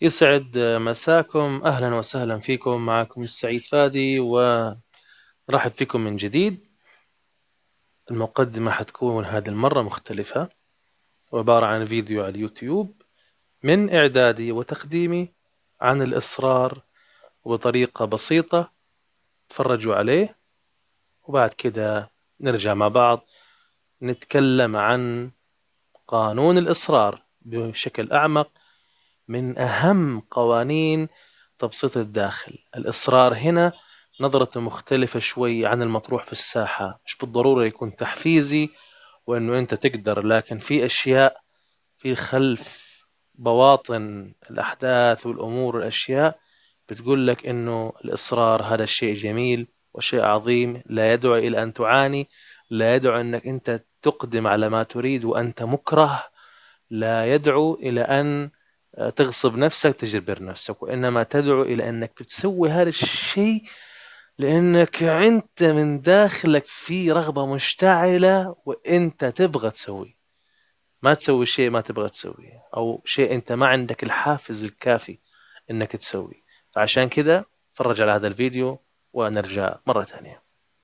يسعد مساكم. أهلا وسهلا فيكم. معكم السعيد فادي ورحب فيكم من جديد. المقدمة حتكون هذه المرة مختلفة وعبارة عن فيديو على اليوتيوب من إعدادي وتقديمي عن الإصرار وبطريقة بسيطة تفرجوا عليه. وبعد كده نرجع مع بعض نتكلم عن قانون الإصرار بشكل أعمق. من أهم قوانين تبسيط الداخل. الإصرار هنا نظرته مختلفة شوي عن المطروح في الساحة. مش بالضرورة يكون تحفيزي وإنه أنت تقدر لكن في أشياء في خلف بواطن الأحداث والأمور والأشياء بتقول لك إنه الإصرار هذا الشيء جميل وشيء عظيم. لا يدعو إلى أن تعاني لا يدعو أنك أنت تقدم على ما تريد وأنت مكره. لا يدعو إلى أن تغصب نفسك تجبر نفسك وإنما تدعو إلى أنك بتسوي هذا الشيء لأنك أنت من داخلك في رغبة مشتعلة وأنت تبغى تسوي ما تسوي شيء ما تبغى تسويه أو شيء أنت ما عندك الحافز الكافي أنك تسوي فعشان كذا تفرج على هذا الفيديو ونرجع مرة ثانية.